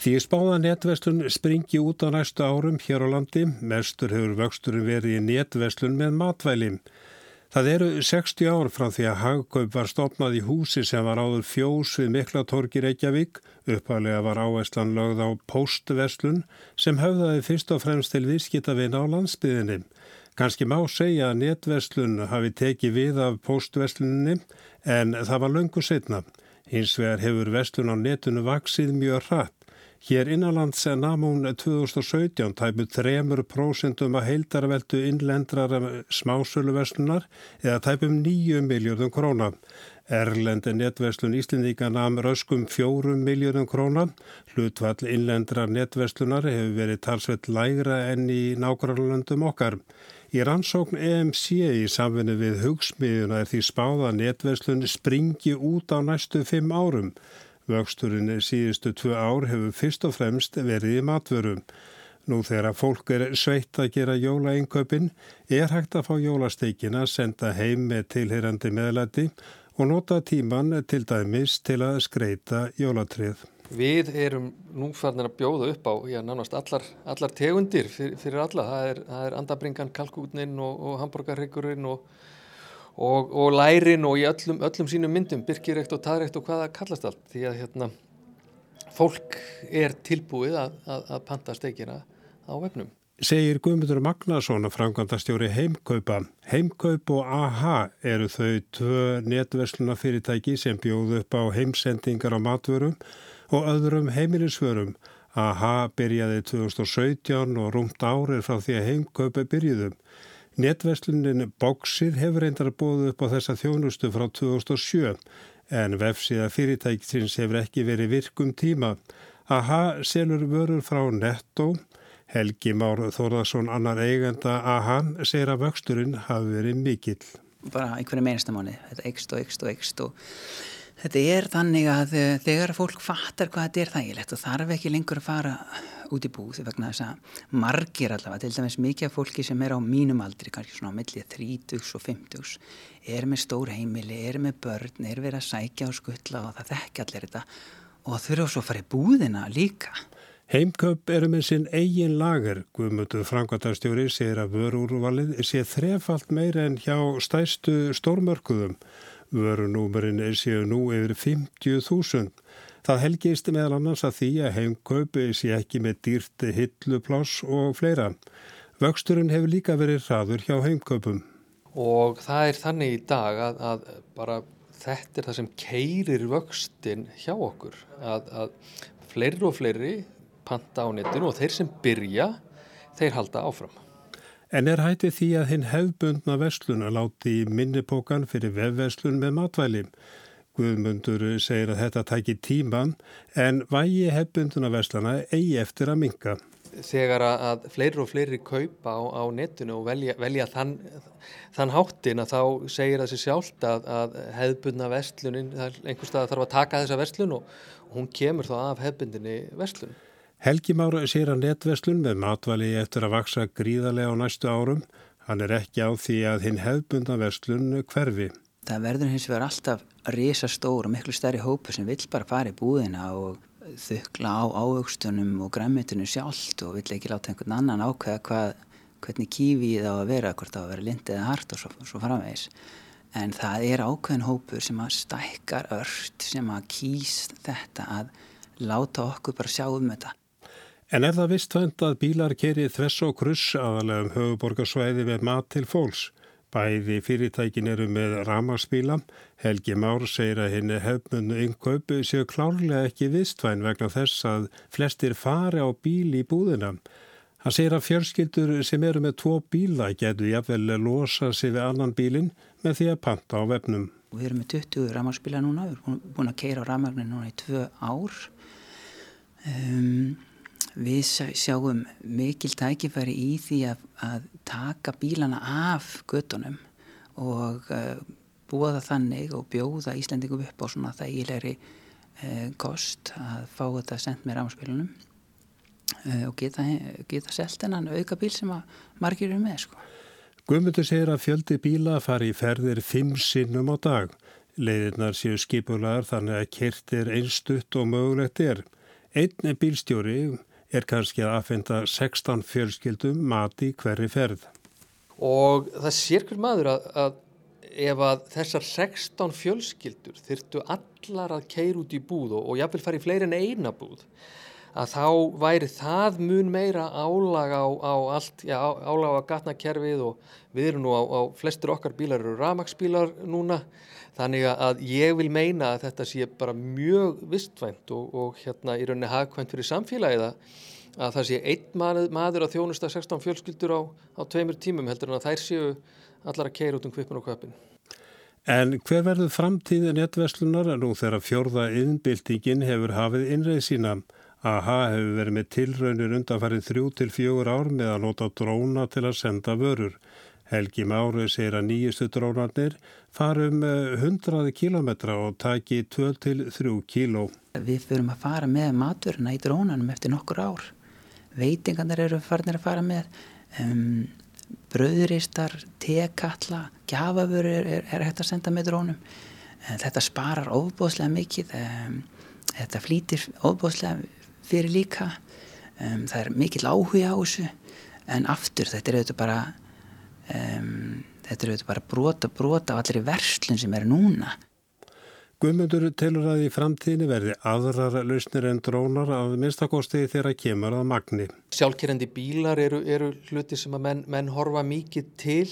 Því spáða netverslun springi út á næstu árum hér á landi, mestur hefur vöxturinn verið í netverslun með matvæli. Það eru 60 ár frá því að hagkaup var stopnað í húsi sem var áður fjós við Miklatorgi Reykjavík, uppalega var áherslan lögð á postverslun sem höfðaði fyrst og fremst til viðskiptavinn á landsbyðinni. Kanski má segja að netverslun hafi tekið við af postversluninni en það var löngu setna. Hins vegar hefur verslun á netunu vaksið mjög hratt. Hér innanlands nam hún 2017 tæpu 3% að heildarveldu innlendrar smásöluverslunar eða tæpum 9 miljardum króna. Erlendi netverslun Íslendíka nam röskum 4 miljardum króna. Hlutvall innlendrar netverslunar hefur verið talsveit lægra enn í nákvæmlandum okkar. Í rannsókn EMC í samfinni við hugsmiðuna er því spáða netverslun springi út á næstu 5 árum. Vöxturinn síðustu tvö ár hefur fyrst og fremst verið í matvörum. Nú þegar fólk er sveitt að gera jólainköpin er hægt að fá jólasteikina, senda heim með tilherandi meðlæti og nota tíman til dæmis til að skreita jólatrið. Við erum nú fannir að bjóða upp á já, nánast allar, allar tegundir fyrir, fyrir alla. Það er, það er andabringan, kalkútnin og, og hambúrgarryggurinn og og, og lærin og í öllum, öllum sínum myndum, byrkirekt og taðrekt og hvaða kallast allt því að hérna, fólk er tilbúið að, að, að panta steikina á vefnum. Segir Guðmundur Magnason að framkvæmdastjóri Heimkaupa. Heimkaup og AHA eru þau tvö netversluna fyrirtæki sem bjóðu upp á heimsendingar á matvörum og öðrum heimilisvörum. AHA byrjaði 2017 og rúmt árið frá því að Heimkaupa byrjuðum. Netverslunin Boxir hefur reyndar bóðu upp á þessa þjónustu frá 2007 en vefsíða fyrirtækisins hefur ekki verið virkum tíma. AHA selur vörur frá Netto. Helgi Már Þórðarsson, annar eigenda AHA, segir að vöxturinn hafi verið mikill. Bara einhverju meinastamáni, þetta ekst og ekst og ekst og þetta er þannig að þegar fólk fattar hvað þetta er þægilegt og þarf ekki lengur að fara út í búð vegna þess að margir allavega, til dæmis mikið af fólki sem er á mínum aldri, kannski svona á millið 30 og 50, er með stór heimili, er með börn, er verið að sækja og skuttla og það þekki allir þetta og þurfa svo að fara í búðina líka. Heimköp eru með sinn eigin lager, Guðmundur Frankvartarstjóri segir að vörúrvalið sé þrefalt meira en hjá stæstu stórmörkuðum. Vörunúmerinn séu nú yfir 50.000. Það helgist meðal annars að því að heimkaupi sé ekki með dýrti hillupláss og fleira. Vöxturinn hefur líka verið hraður hjá heimkaupum. Og það er þannig í dag að, að bara þetta er það sem keirir vöxtin hjá okkur. Að, að fleiri og fleiri panta á netinu og þeir sem byrja, þeir halda áfram. En er hætið því að hinn hefbundna vestlun að láti minnipokan fyrir vefveslun með matvælim? Guðmundur segir að þetta tækir tíman en vægi hefbunduna verslana eigi eftir að minka. Þegar að fleiri og fleiri kaupa á, á netinu og velja, velja þann, þann háttin að þá segir sér sjálft að, að hefbundna verslunin, einhver stað þarf að taka þessa verslun og, og hún kemur þá af hefbundinni verslun. Helgi Mára sér að netverslun með matvali eftir að vaksa gríðarlega á næstu árum. Hann er ekki á því að hinn hefbundna verslun hverfi. Það verður hins vegar alltaf risa stór og miklu stærri hópu sem vill bara fara í búðina og þukla á ávöxtunum og græmitunum sjálft og vill ekki láta einhvern annan ákveða hvað, hvernig kífið á að vera, hvort á að vera lindið eða hart og svo, svo framvegis. En það er ákveðin hópur sem að stækkar ört, sem að kýs þetta að láta okkur bara sjá um þetta. En er það vist vend að bílar kerið þess og kruss aðalega um höfuborgarsvæði við mat til fólks? Bæði fyrirtækin eru með ramarsbíla. Helgi Már segir að henni hefmunnu innkaupu séu klárlega ekki vistvæn vegna þess að flestir fari á bíl í búðina. Hann segir að fjörskildur sem eru með tvo bíla getur jáfnvel losa sig við annan bílin með því að panta á vefnum. Við erum með 20 ramarsbíla núna, við erum búin að keira á ramarni núna í tvö ár. Um, Við sjáum mikil tækifæri í því að, að taka bílana af göttunum og uh, búa það þannig og bjóða Íslandingum upp á svona þægilegri uh, kost að fá þetta sendt með rámspilunum uh, og geta, geta selt hennan auka bíl sem að margir eru með. Sko. Guðmundur segir að fjöldi bíla fari í ferðir fimm sinnum á dag. Leiðirnar séu skipulaðar þannig að kert er einstutt og mögulegt er. Einn bílstjóri er kannski að aðfenda 16 fjölskyldum mati hverri ferð. Og það sér hver maður að, að ef að þessar 16 fjölskyldur þyrtu allar að keira út í búð og, og jáfnvel fara í fleiri en eina búð að þá væri það mun meira álag á, á allt, já, álag á gatnakerfið og við erum nú á, á flestur okkar bílar eru ramagsbílar núna þannig að ég vil meina að þetta sé bara mjög vistvænt og, og hérna í rauninni hagkvæmt fyrir samfélagið að það sé einn maður, maður að þjónusta 16 fjölskyldur á, á tveimur tímum heldur en að þær séu allar að keira út um kvipin og kvipin. En hver verður framtíðin nettverslunar nú þegar fjórða innbyltingin hefur hafið innreið sína? AHA hefur verið með tilraunir undanfarið þrjú til fjögur ár með að nota dróna til að senda vörur. Helgi Máru segir að nýjustu drónarnir farum 100 kilometra og taki 2 til 3 kíló. Við fyrum að fara með maturina í drónanum eftir nokkur ár. Veitingarnir eru farinir að fara með. Um, bröðuristar, tekalla, gjafavörur er, er, hægt að senda með drónum. Þetta sparar ofbóðslega mikið. Um, þetta flýtir ofbóðslega fyrir líka. Um, það er mikill áhuga á þessu. En aftur þetta er auðvitað bara um, þetta er auðvitað bara brota brota af allir verslun sem er núna Guðmundur telur að í framtíðinni verði aðrar lausnir en drónar að minnstakosti þeirra kemur að magni. Sjálfkerrandi bílar eru, eru hluti sem að menn, menn horfa mikið til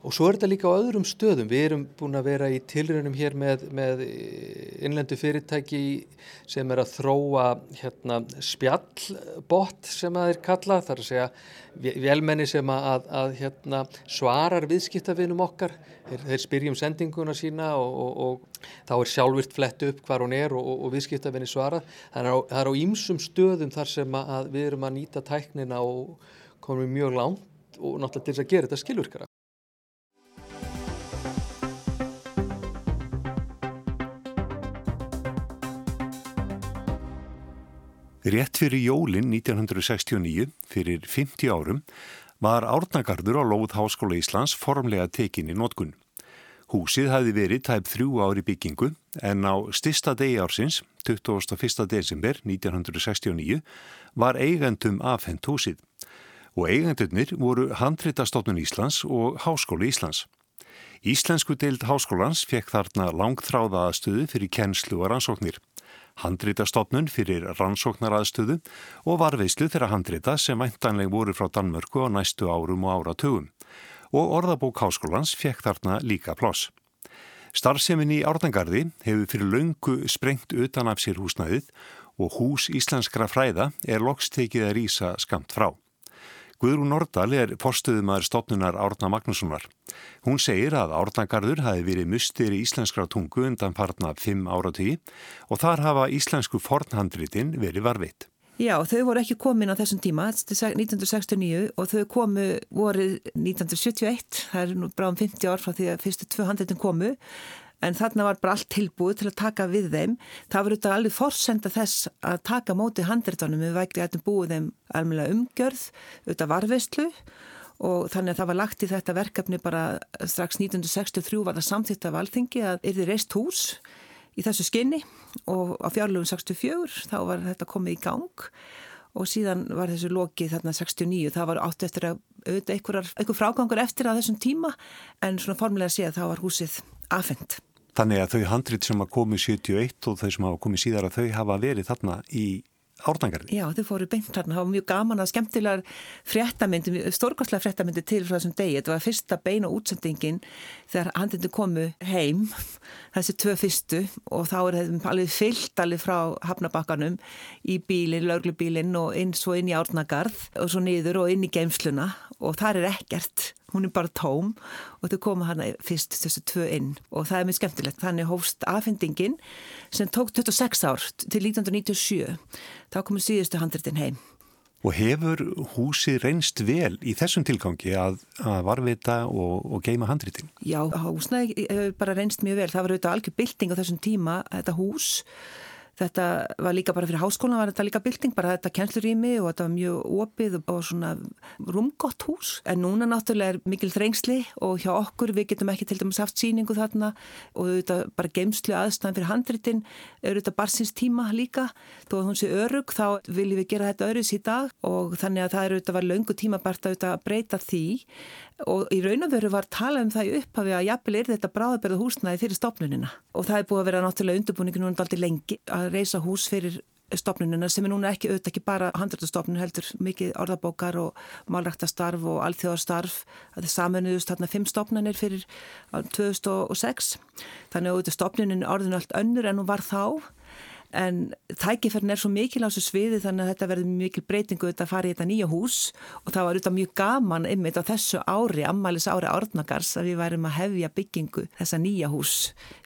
og svo er þetta líka á öðrum stöðum. Við erum búin að vera í tilrönum hér með, með innlendu fyrirtæki sem er að þróa hérna, spjallbott sem að þeir kalla. Það er að segja velmenni sem að, að, að hérna, svarar viðskiptafinum okkar. Þeir, þeir spyrjum sendinguna sína og, og, og þá er sjálfvirt flett upp hvar hún er og, og, og viðskiptafinni svarað. Það er á ýmsum stöðum þar sem að við erum að nýta tæknina og komum mjög langt og náttúrulega til þess að gera þetta skilvirkara. Rétt fyrir jólinn 1969, fyrir 50 árum, var Árnagarður á Lóð Háskóla Íslands formlega tekinni nótkunn. Húsið hafi verið tæp þrjú ári byggingu en á stista degi ársins, 21. desember 1969, var eigendum afhengt húsið og eigendurnir voru Handritastofnun Íslands og Háskóli Íslands. Íslensku deild Háskólans fekk þarna langþráða aðstöðu fyrir kennslu og rannsóknir. Handritastofnun fyrir rannsóknaraðstöðu og varveislu þeirra handrita sem væntanleg voru frá Danmörku á næstu árum og áratugum og orðabók háskólans fekk þarna líka ploss. Starfsemin í Árdangarði hefur fyrir laungu sprengt utan af sér húsnæðið og hús íslenskra fræða er lokstekið að rýsa skamt frá. Guðrún Nordal er postuðumæður stopnunar Árna Magnússonar. Hún segir að Árnagarður hafi verið mustir í íslenskra tungu undan parna 5 áratí og þar hafa íslensku fornhandritin verið varfitt. Já, þau voru ekki komin á þessum tíma, 1969 og þau komu voru 1971, það er nú bráðum 50 ár frá því að fyrstu 200 komu en þarna var bara allt tilbúið til að taka við þeim. Það var auðvitað alveg forsenda þess að taka móti handreitunum við vækri að búið þeim alveg umgjörð, auðvitað varveistlu og þannig að það var lagt í þetta verkefni bara strax 1963 var það samþýtt af alþingi að yrði reist hús í þessu skinni og á fjárlöfum 64 þá var þetta komið í gang og síðan var þessu lokið þarna 69 það var átt eftir að auðvitað einhver, einhver frágangur eftir að þessum tíma en svona formulega sé að þá var húsið afhengt. Þannig að þau handrit sem að komi 71 og þau sem hafa komið síðar að þau hafa verið þarna í ártangarði. Já, þau fóru beint hérna, það var mjög gaman að skemmtilegar fréttamyndi, stórkostlega fréttamyndi til frá þessum degi. Þetta var fyrsta beina útsendingin þegar handindu komu heim, þessi tvö fyrstu og þá er þetta alveg fyllt alveg frá hafnabakkanum í bílinn, lauglubílinn og inn svo inn í árnagarð og svo niður og inn í geimsluna og þar er ekkert hún er bara tóm og þau koma hana fyrst þessu tvö inn og það er mjög skemmtilegt. Þannig hófst afhendingin sem tók 26 ár til 1997. Þá komur síðustu handritin heim. Og hefur húsi reynst vel í þessum tilgangi að, að varvita og, og geima handritin? Já, húsnaði bara reynst mjög vel. Það var auðvitað algjör bylting á þessum tíma, þetta hús Þetta var líka bara fyrir háskólan, var þetta líka bylting, bara þetta kennslurými og þetta var mjög opið og svona rúmgott hús. En núna náttúrulega er mikil þrengsli og hjá okkur við getum ekki til dæmis haft síningu þarna og þetta bara geimslu aðstæðan fyrir handritin eru þetta barsins tíma líka. Þó að hún sé örug þá viljum við gera þetta öryðs í dag og þannig að það eru þetta var löngu tíma bara að breyta því og í raun og veru var tala um það í upphafi að jafnvel er þetta bráðaberða húsnaði fyrir stopnunina og það er búið að vera náttúrulega undirbúningi núna aldrei lengi að reysa hús fyrir stopnunina sem er núna ekki auðvitað ekki bara handrættastofnun heldur mikið orðabókar og málræktastarf og alþjóðarstarf að það saminuðust þarna fimm stopnunir fyrir 2006 þannig að auðvitað stopnunin orðinu allt önnur en hún var þá en tækifærn er svo mikil á þessu sviði þannig að þetta verður mikil breytingu þetta fara í þetta nýja hús og það var auðvitað mjög gaman ymmit á þessu ári, ammælis ári árnagars að við værum að hefja byggingu þessa nýja hús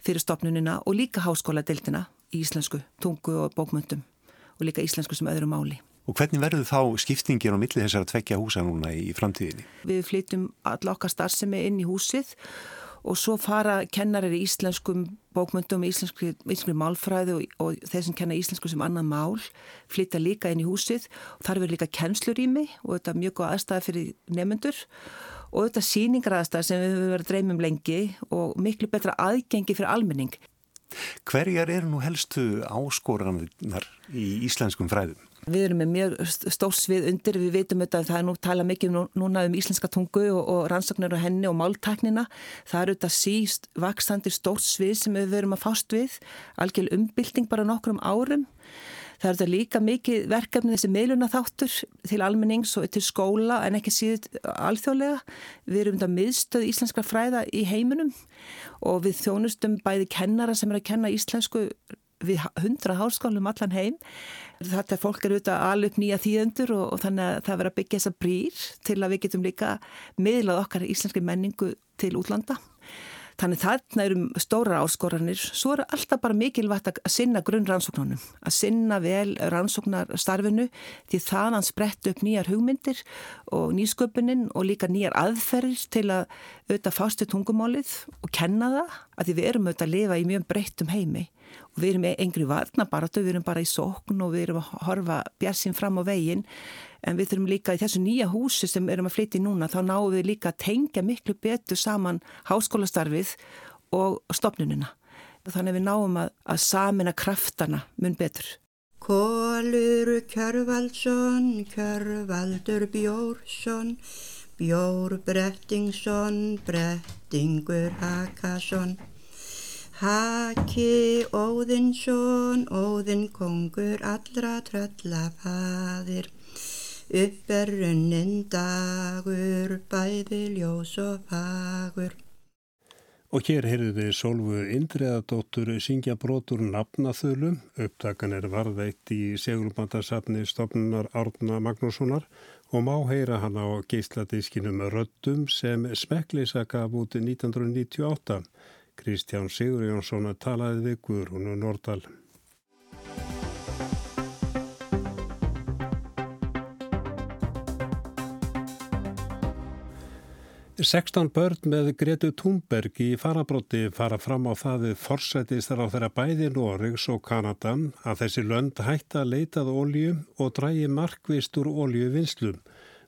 fyrir stopnunina og líka háskóladeildina í íslensku, tungu og bókmöndum og líka íslensku sem öðru máli. Og hvernig verður þá skiptingir á milli þessar að tvekja húsa núna í framtíðinni? Við flytjum all okkar starfsemi inn í húsið og svo fara kennarir í íslenskum bókmyndum, íslenskri, íslenskri málfræði og, og þeir sem kenna íslensku sem annan mál flytja líka inn í húsið og þar verður líka kennslurými og þetta er mjög góð aðstæði fyrir nefnendur og þetta síningar aðstæði sem við verðum að dreymum lengi og miklu betra aðgengi fyrir almenning. Hverjar eru nú helstu áskoranar í íslenskum fræðum? Við erum með mjög stórsvið undir, við veitum auðvitað að það er nú tala mikið núna um íslenska tungu og, og rannsóknar á henni og máltæknina. Það eru auðvitað síst vaksandi stórsvið sem við verum að fást við, algjörl umbylting bara nokkrum árum. Það eru þetta líka mikið verkefni þessi meiluna þáttur til almennings og til skóla en ekki síðan alþjóðlega. Við erum þetta miðstöð íslenska fræða í heiminum og við þjónustum bæði kennara sem er að kenna íslensku við hundra háskólum allan heim. Þetta fólk er auðvitað alveg nýja þýðendur og, og þannig að það verður að byggja þessa brýr til að við getum líka miðlað okkar íslenski menningu til útlanda. Þannig þarna eru stóra áskoranir, svo eru alltaf bara mikilvægt að sinna grunn rannsóknunum, að sinna vel rannsóknarstarfinu því þaðan sprett upp nýjar hugmyndir og nýsköpunin og líka nýjar aðferðir til að auðvitað fástu tungumálið og kenna það að því við erum auðvitað að lifa í mjög breyttum heimi. Og við erum engri varnabaratu, við erum bara í sókn og við erum að horfa bjassin fram á veginn en við þurfum líka í þessu nýja húsi sem erum að flytja í núna þá náum við líka að tengja miklu betur saman háskólastarfið og stopnununa. Þannig við náum að, að samina kraftana mun betur. Kólur Kjörvaldsson, Kjörvaldur Bjórsson, Bjór Brettingsson, Brettingur Hakason. Haki Óðinsson, Óðin kongur allra tröllafaðir. Upp er runnin dagur, bæði ljós og fagur. Og hér heyrðu við Solvu Indriðadóttur syngja brotur nafnaþölu. Upptakan er varðveitt í seglubandarsafni stofnunar Árna Magnússonar og má heyra hann á geisladiskinum Röddum sem Smekklisa gaf út 1998. Kristján Sigur Jónsson talaði við Guðrúnu Nordal. 16 börn með Gretu Thunberg í farabróti fara fram á það við forsætistar á þeirra bæði Norregs og Kanada að þessi lönd hætta að leitað ólju og drægi markvist úr óljuvinnslum.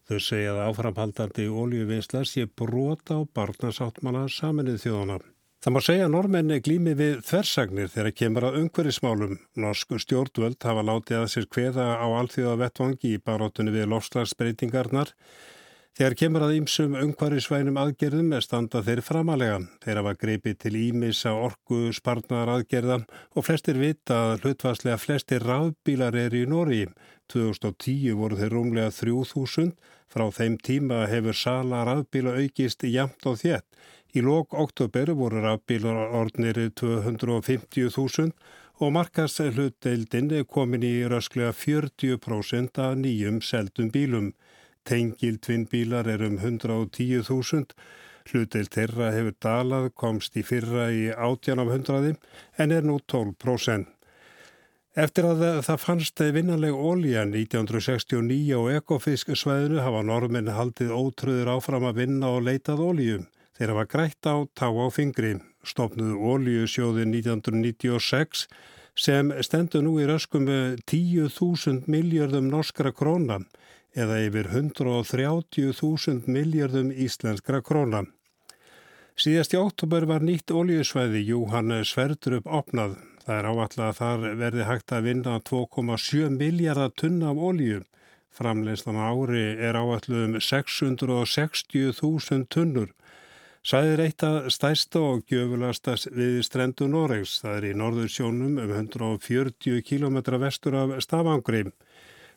Þau segja að áframhaldandi óljuvinnsla sé brota á barnasáttmana saminnið þjóðana. Það má segja að normenni glými við þversagnir þegar kemur að umhverfismálum. Norsku stjórnvöld hafa látið að sér kveða á alþjóða vettvangi í baróttunni við lofslagsbreytingarnar Þegar kemur að ýmsum umhverfisvænum aðgerðum er standa þeir framalega. Þeir hafa greipið til ímissa orgu sparnar aðgerða og flestir vita að hlutvarslega flestir rafbílar er í Nóri. 2010 voru þeir rúmlega 3000. Frá þeim tíma hefur sala rafbíla aukist jamt og þétt. Í lók oktober voru rafbílar orðnir 250.000 og markast hlutdeildin komin í rösklega 40% af nýjum seldum bílum. Tengildvinnbílar er um 110.000. Hlutil terra hefur dalað, komst í fyrra í átjan af hundraði en er nú 12%. Eftir að það fannst vinnanleg ólíja 1969 á ekofisk svæðinu hafa normin haldið ótröður áfram að vinna og leitað ólíjum. Þeir hafa grætt á tá á fingri. Stopnuðu ólíjusjóði 1996 sem stendur nú í röskum 10.000 miljardum norskra króna eða yfir 130.000 miljardum íslenskra króna. Síðast í óttúber var nýtt oljusvæði Júhann Sverdrup opnað. Það er áallega að þar verði hægt að vinna 2,7 miljardar tunna af olju. Framleystan ári er áallu um 660.000 tunnur. Sæðir eitt að stæsta og gjöfulasta við strendu Noregs. Það er í norður sjónum um 140 km vestur af Stafangri.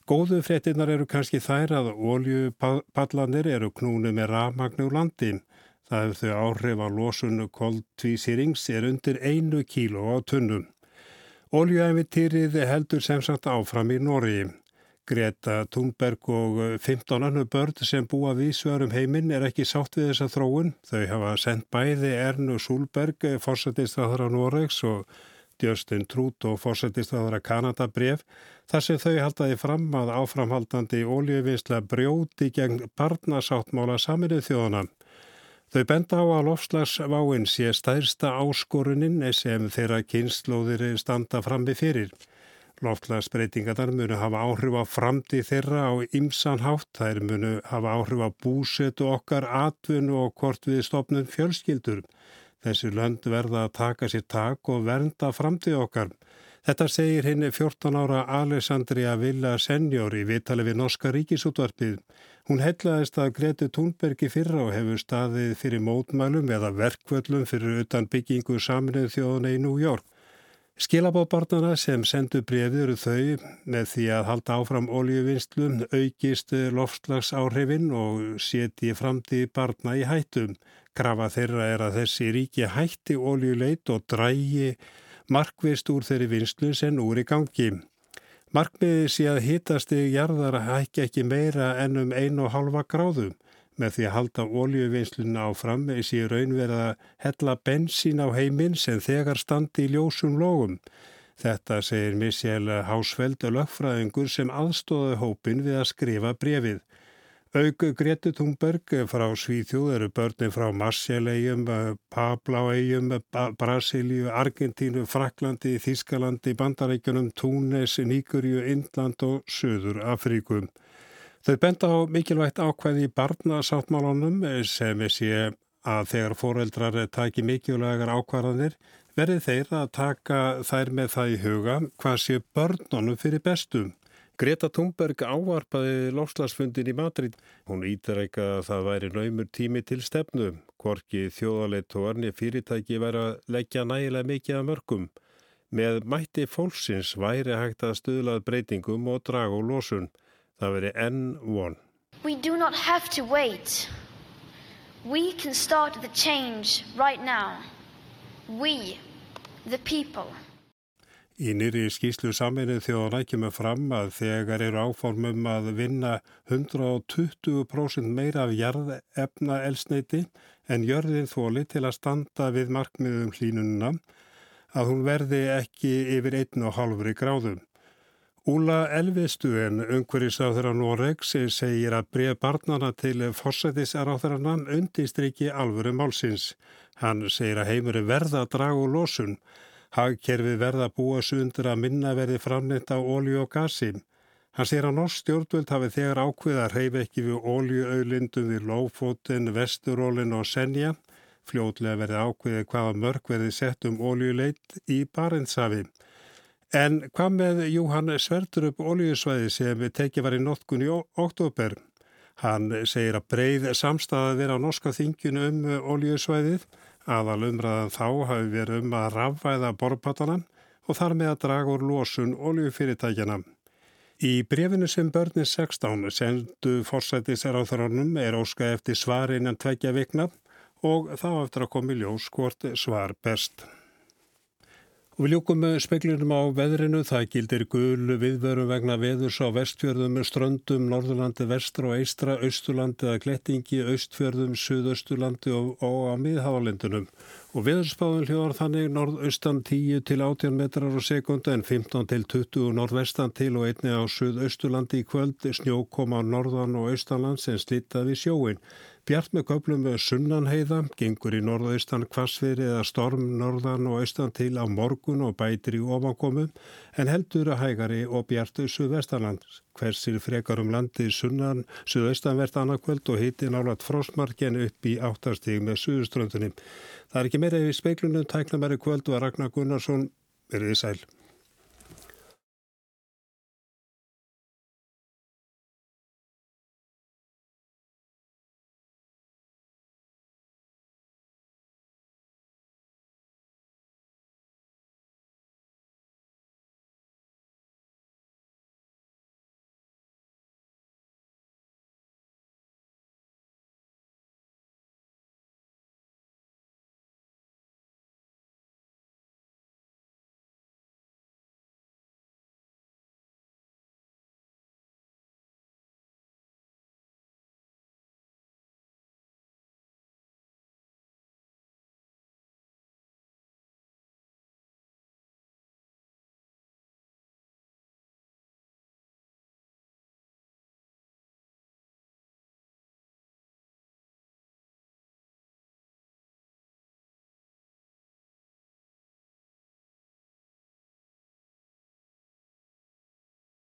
Góðu fréttinnar eru kannski þær að oljupallanir eru knúni með rafmagnu landi. Það hefur þau áhrif að losunu koldvísýrings er undir einu kíló á tunnum. Oljuæfitýrið heldur sem sagt áfram í Nóriði. Greta Thunberg og 15 annu börn sem búa vísverum heiminn er ekki sátt við þessa þróun. Þau hafa sendt bæði Ernu Súlberg, fórsættistráðara Noregs og Justin Trudeau, fórsættistráðara Kanada bref, þar sem þau haldaði fram að áframhaldandi óljöfisla brjóti gegn barnasáttmála saminuð þjóðana. Þau benda á að lofslagsváinn sé stærsta áskorunin sem þeirra kynnslóðir standa frammi fyrir. Loftlagsbreytingarnar munu hafa áhrif á framtíð þeirra á ymsan hátt. Þær munu hafa áhrif á búsetu okkar, atvinnu og hvort við stopnum fjölskyldur. Þessi lönd verða að taka sér tak og vernda framtíð okkar. Þetta segir henni 14 ára Alessandria Villa Senior í vitali við Norska ríkisútvarpið. Hún hellaðist að Greti Thunbergi fyrra og hefur staðið fyrir mótmælum eða verkvöllum fyrir utan byggingu saminuð þjóðuna í New York. Skilabóðbarnana sem sendu brefið eru þau með því að halda áfram oljuvinnslu, aukist loftslags áhrifin og seti framtíð barna í hættum. Krafa þeirra er að þessi ríki hætti oljuleit og drægi markvist úr þeirri vinslu sem úr í gangi. Markmiði sé að hitasti jarðar hækki ekki meira enn um 1,5 gráðum. Með því að halda óljuvinsluna áfram sé raunverða hella bensín á heiminn sem þegar standi í ljósum lógum. Þetta segir Michelle Hausfeld lögfræðingur sem aðstóði hópin við að skrifa brefið. Aug Greti Thunberg frá Svíþjóð eru börnin frá Marsjallegjum, Pabláegjum, Brasilíu, Argentínu, Fraklandi, Þískalandi, Bandarækjunum, Túnes, Níkurju, Indland og Suður Afríkum. Þau benda á mikilvægt ákvæði í barnasáttmálunum sem sé að þegar foreldrar taki mikilvægar ákvarðanir verði þeir að taka þær með það í huga hvað sé börnunum fyrir bestum. Greta Thunberg ávarpaði lofslagsfundin í Madrid. Hún ítir ekki að það væri naumur tími til stefnu. Korki þjóðaleit og örni fyrirtæki væri að leggja nægilega mikið af mörgum. Með mætti fólksins væri hægt að stuðlað breytingum og draga úr losun. Það veri N1. We do not have to wait. We can start the change right now. We, the people. Í nýri skýslu saminnið þjóðan ekki með fram að þegar eru áformum að vinna 120% meira af jarðefna elsneiti en jörðin þóli til að standa við markmiðum hlínununa að hún verði ekki yfir 1,5 gráðum. Úla Elvistuen, umhverjisáþur á Noregs, segir að bregð barnana til fórsættisaráþurana undistriki alvöru málsins. Hann segir að heimur verða að draga úr losun. Hagkerfi verða búa sundur að minna verði framnett á ólju og gasi. Hann segir að norsk stjórnvöld hafi þegar ákveð að reyfi ekki við óljuauðlindum við Lófóten, Vesturólin og Senja. Fljótlega verði ákveðið hvaða mörg verði sett um óljuleit í Barentshafi. En hvað með Júhann Sverdurup oljusvæði sem tekið var í notkun í oktober? Hann segir að breið samstæða verið á norska þingjunu um oljusvæðið, aðal umræðan þá hafi verið um að rafvæða borpatana og þar með að draga úr losun oljufyrirtækjana. Í brefinu sem börnir 16 sendu fórsættis er á þránum er óska eftir svar innan tveggja vikna og þá eftir að komi ljós hvort svar best. Og við ljúkum með speklinum á veðrinu. Það gildir gulu viðverum vegna veðurs á vestfjörðum, ströndum, norðurlandi, vestra og eistra, austurlandi eða klettingi, austfjörðum, suðausturlandi og, og á miðhávalendunum. Og viðspáðun hljóðar þannig norðaustan 10 til 18 metrar á sekunda en 15 til 20 norðvestan til og einni á suðausturlandi í kvöld snjó koma á norðan og austanland sem slittaði sjóin. Bjart með köplum með sunnanheiða, gengur í norðaustan kvassveri eða storm norðan og austan til á morgun og bætir í ofankomum en heldur að hægari og bjartu suðvestanland. Hversir frekar um landið sunnan, suðaustanvert annarkvöld og hitti nálat frosmarken upp í áttastíg með suðuströndunum. Það er ekki meira yfir speiklunum, tæknamæri kvöld og Ragnar Gunnarsson, verið sæl.